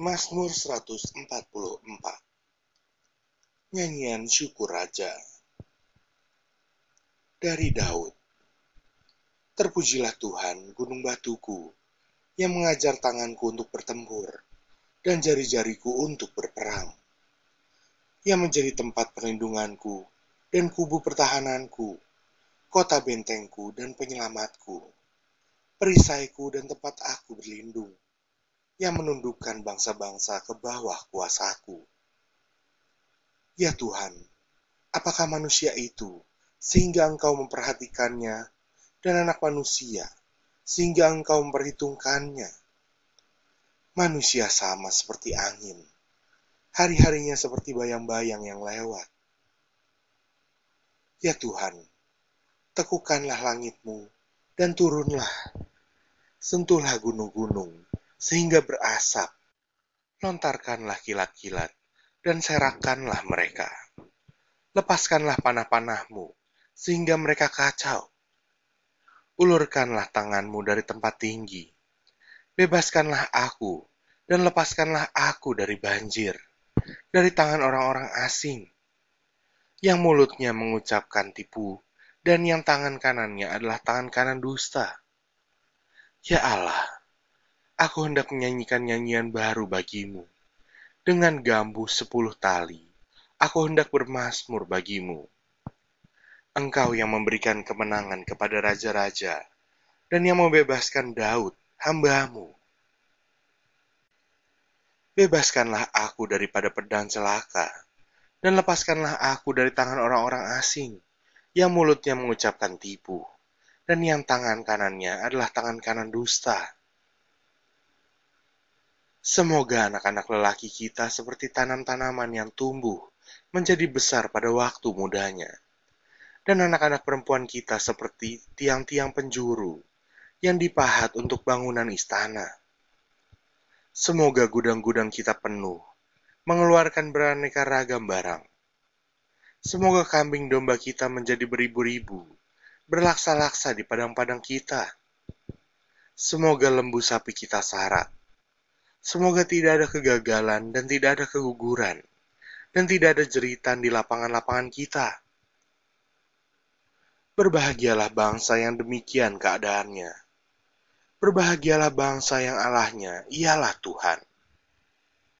Mazmur 144 Nyanyian Syukur Raja. Dari Daud. Terpujilah Tuhan, gunung batuku, yang mengajar tanganku untuk bertempur, dan jari-jariku untuk berperang. Yang menjadi tempat perlindunganku, dan kubu pertahananku, kota bentengku dan penyelamatku, perisaiku dan tempat aku berlindung yang menundukkan bangsa-bangsa ke bawah kuasaku. Ya Tuhan, apakah manusia itu sehingga engkau memperhatikannya dan anak manusia sehingga engkau memperhitungkannya? Manusia sama seperti angin, hari-harinya seperti bayang-bayang yang lewat. Ya Tuhan, tekukanlah langitmu dan turunlah, sentuhlah gunung-gunung sehingga berasap. Lontarkanlah kilat-kilat dan serakanlah mereka. Lepaskanlah panah-panahmu sehingga mereka kacau. Ulurkanlah tanganmu dari tempat tinggi. Bebaskanlah aku dan lepaskanlah aku dari banjir, dari tangan orang-orang asing yang mulutnya mengucapkan tipu dan yang tangan kanannya adalah tangan kanan dusta. Ya Allah, aku hendak menyanyikan nyanyian baru bagimu. Dengan gambu sepuluh tali, aku hendak bermasmur bagimu. Engkau yang memberikan kemenangan kepada raja-raja, dan yang membebaskan Daud, hambamu. Bebaskanlah aku daripada pedang celaka, dan lepaskanlah aku dari tangan orang-orang asing, yang mulutnya mengucapkan tipu, dan yang tangan kanannya adalah tangan kanan dusta Semoga anak-anak lelaki kita seperti tanam-tanaman yang tumbuh menjadi besar pada waktu mudanya. Dan anak-anak perempuan kita seperti tiang-tiang penjuru yang dipahat untuk bangunan istana. Semoga gudang-gudang kita penuh, mengeluarkan beraneka ragam barang. Semoga kambing domba kita menjadi beribu-ribu, berlaksa-laksa di padang-padang kita. Semoga lembu sapi kita sarat, Semoga tidak ada kegagalan dan tidak ada keguguran, dan tidak ada jeritan di lapangan-lapangan kita. Berbahagialah bangsa yang demikian keadaannya. Berbahagialah bangsa yang Allahnya ialah Tuhan.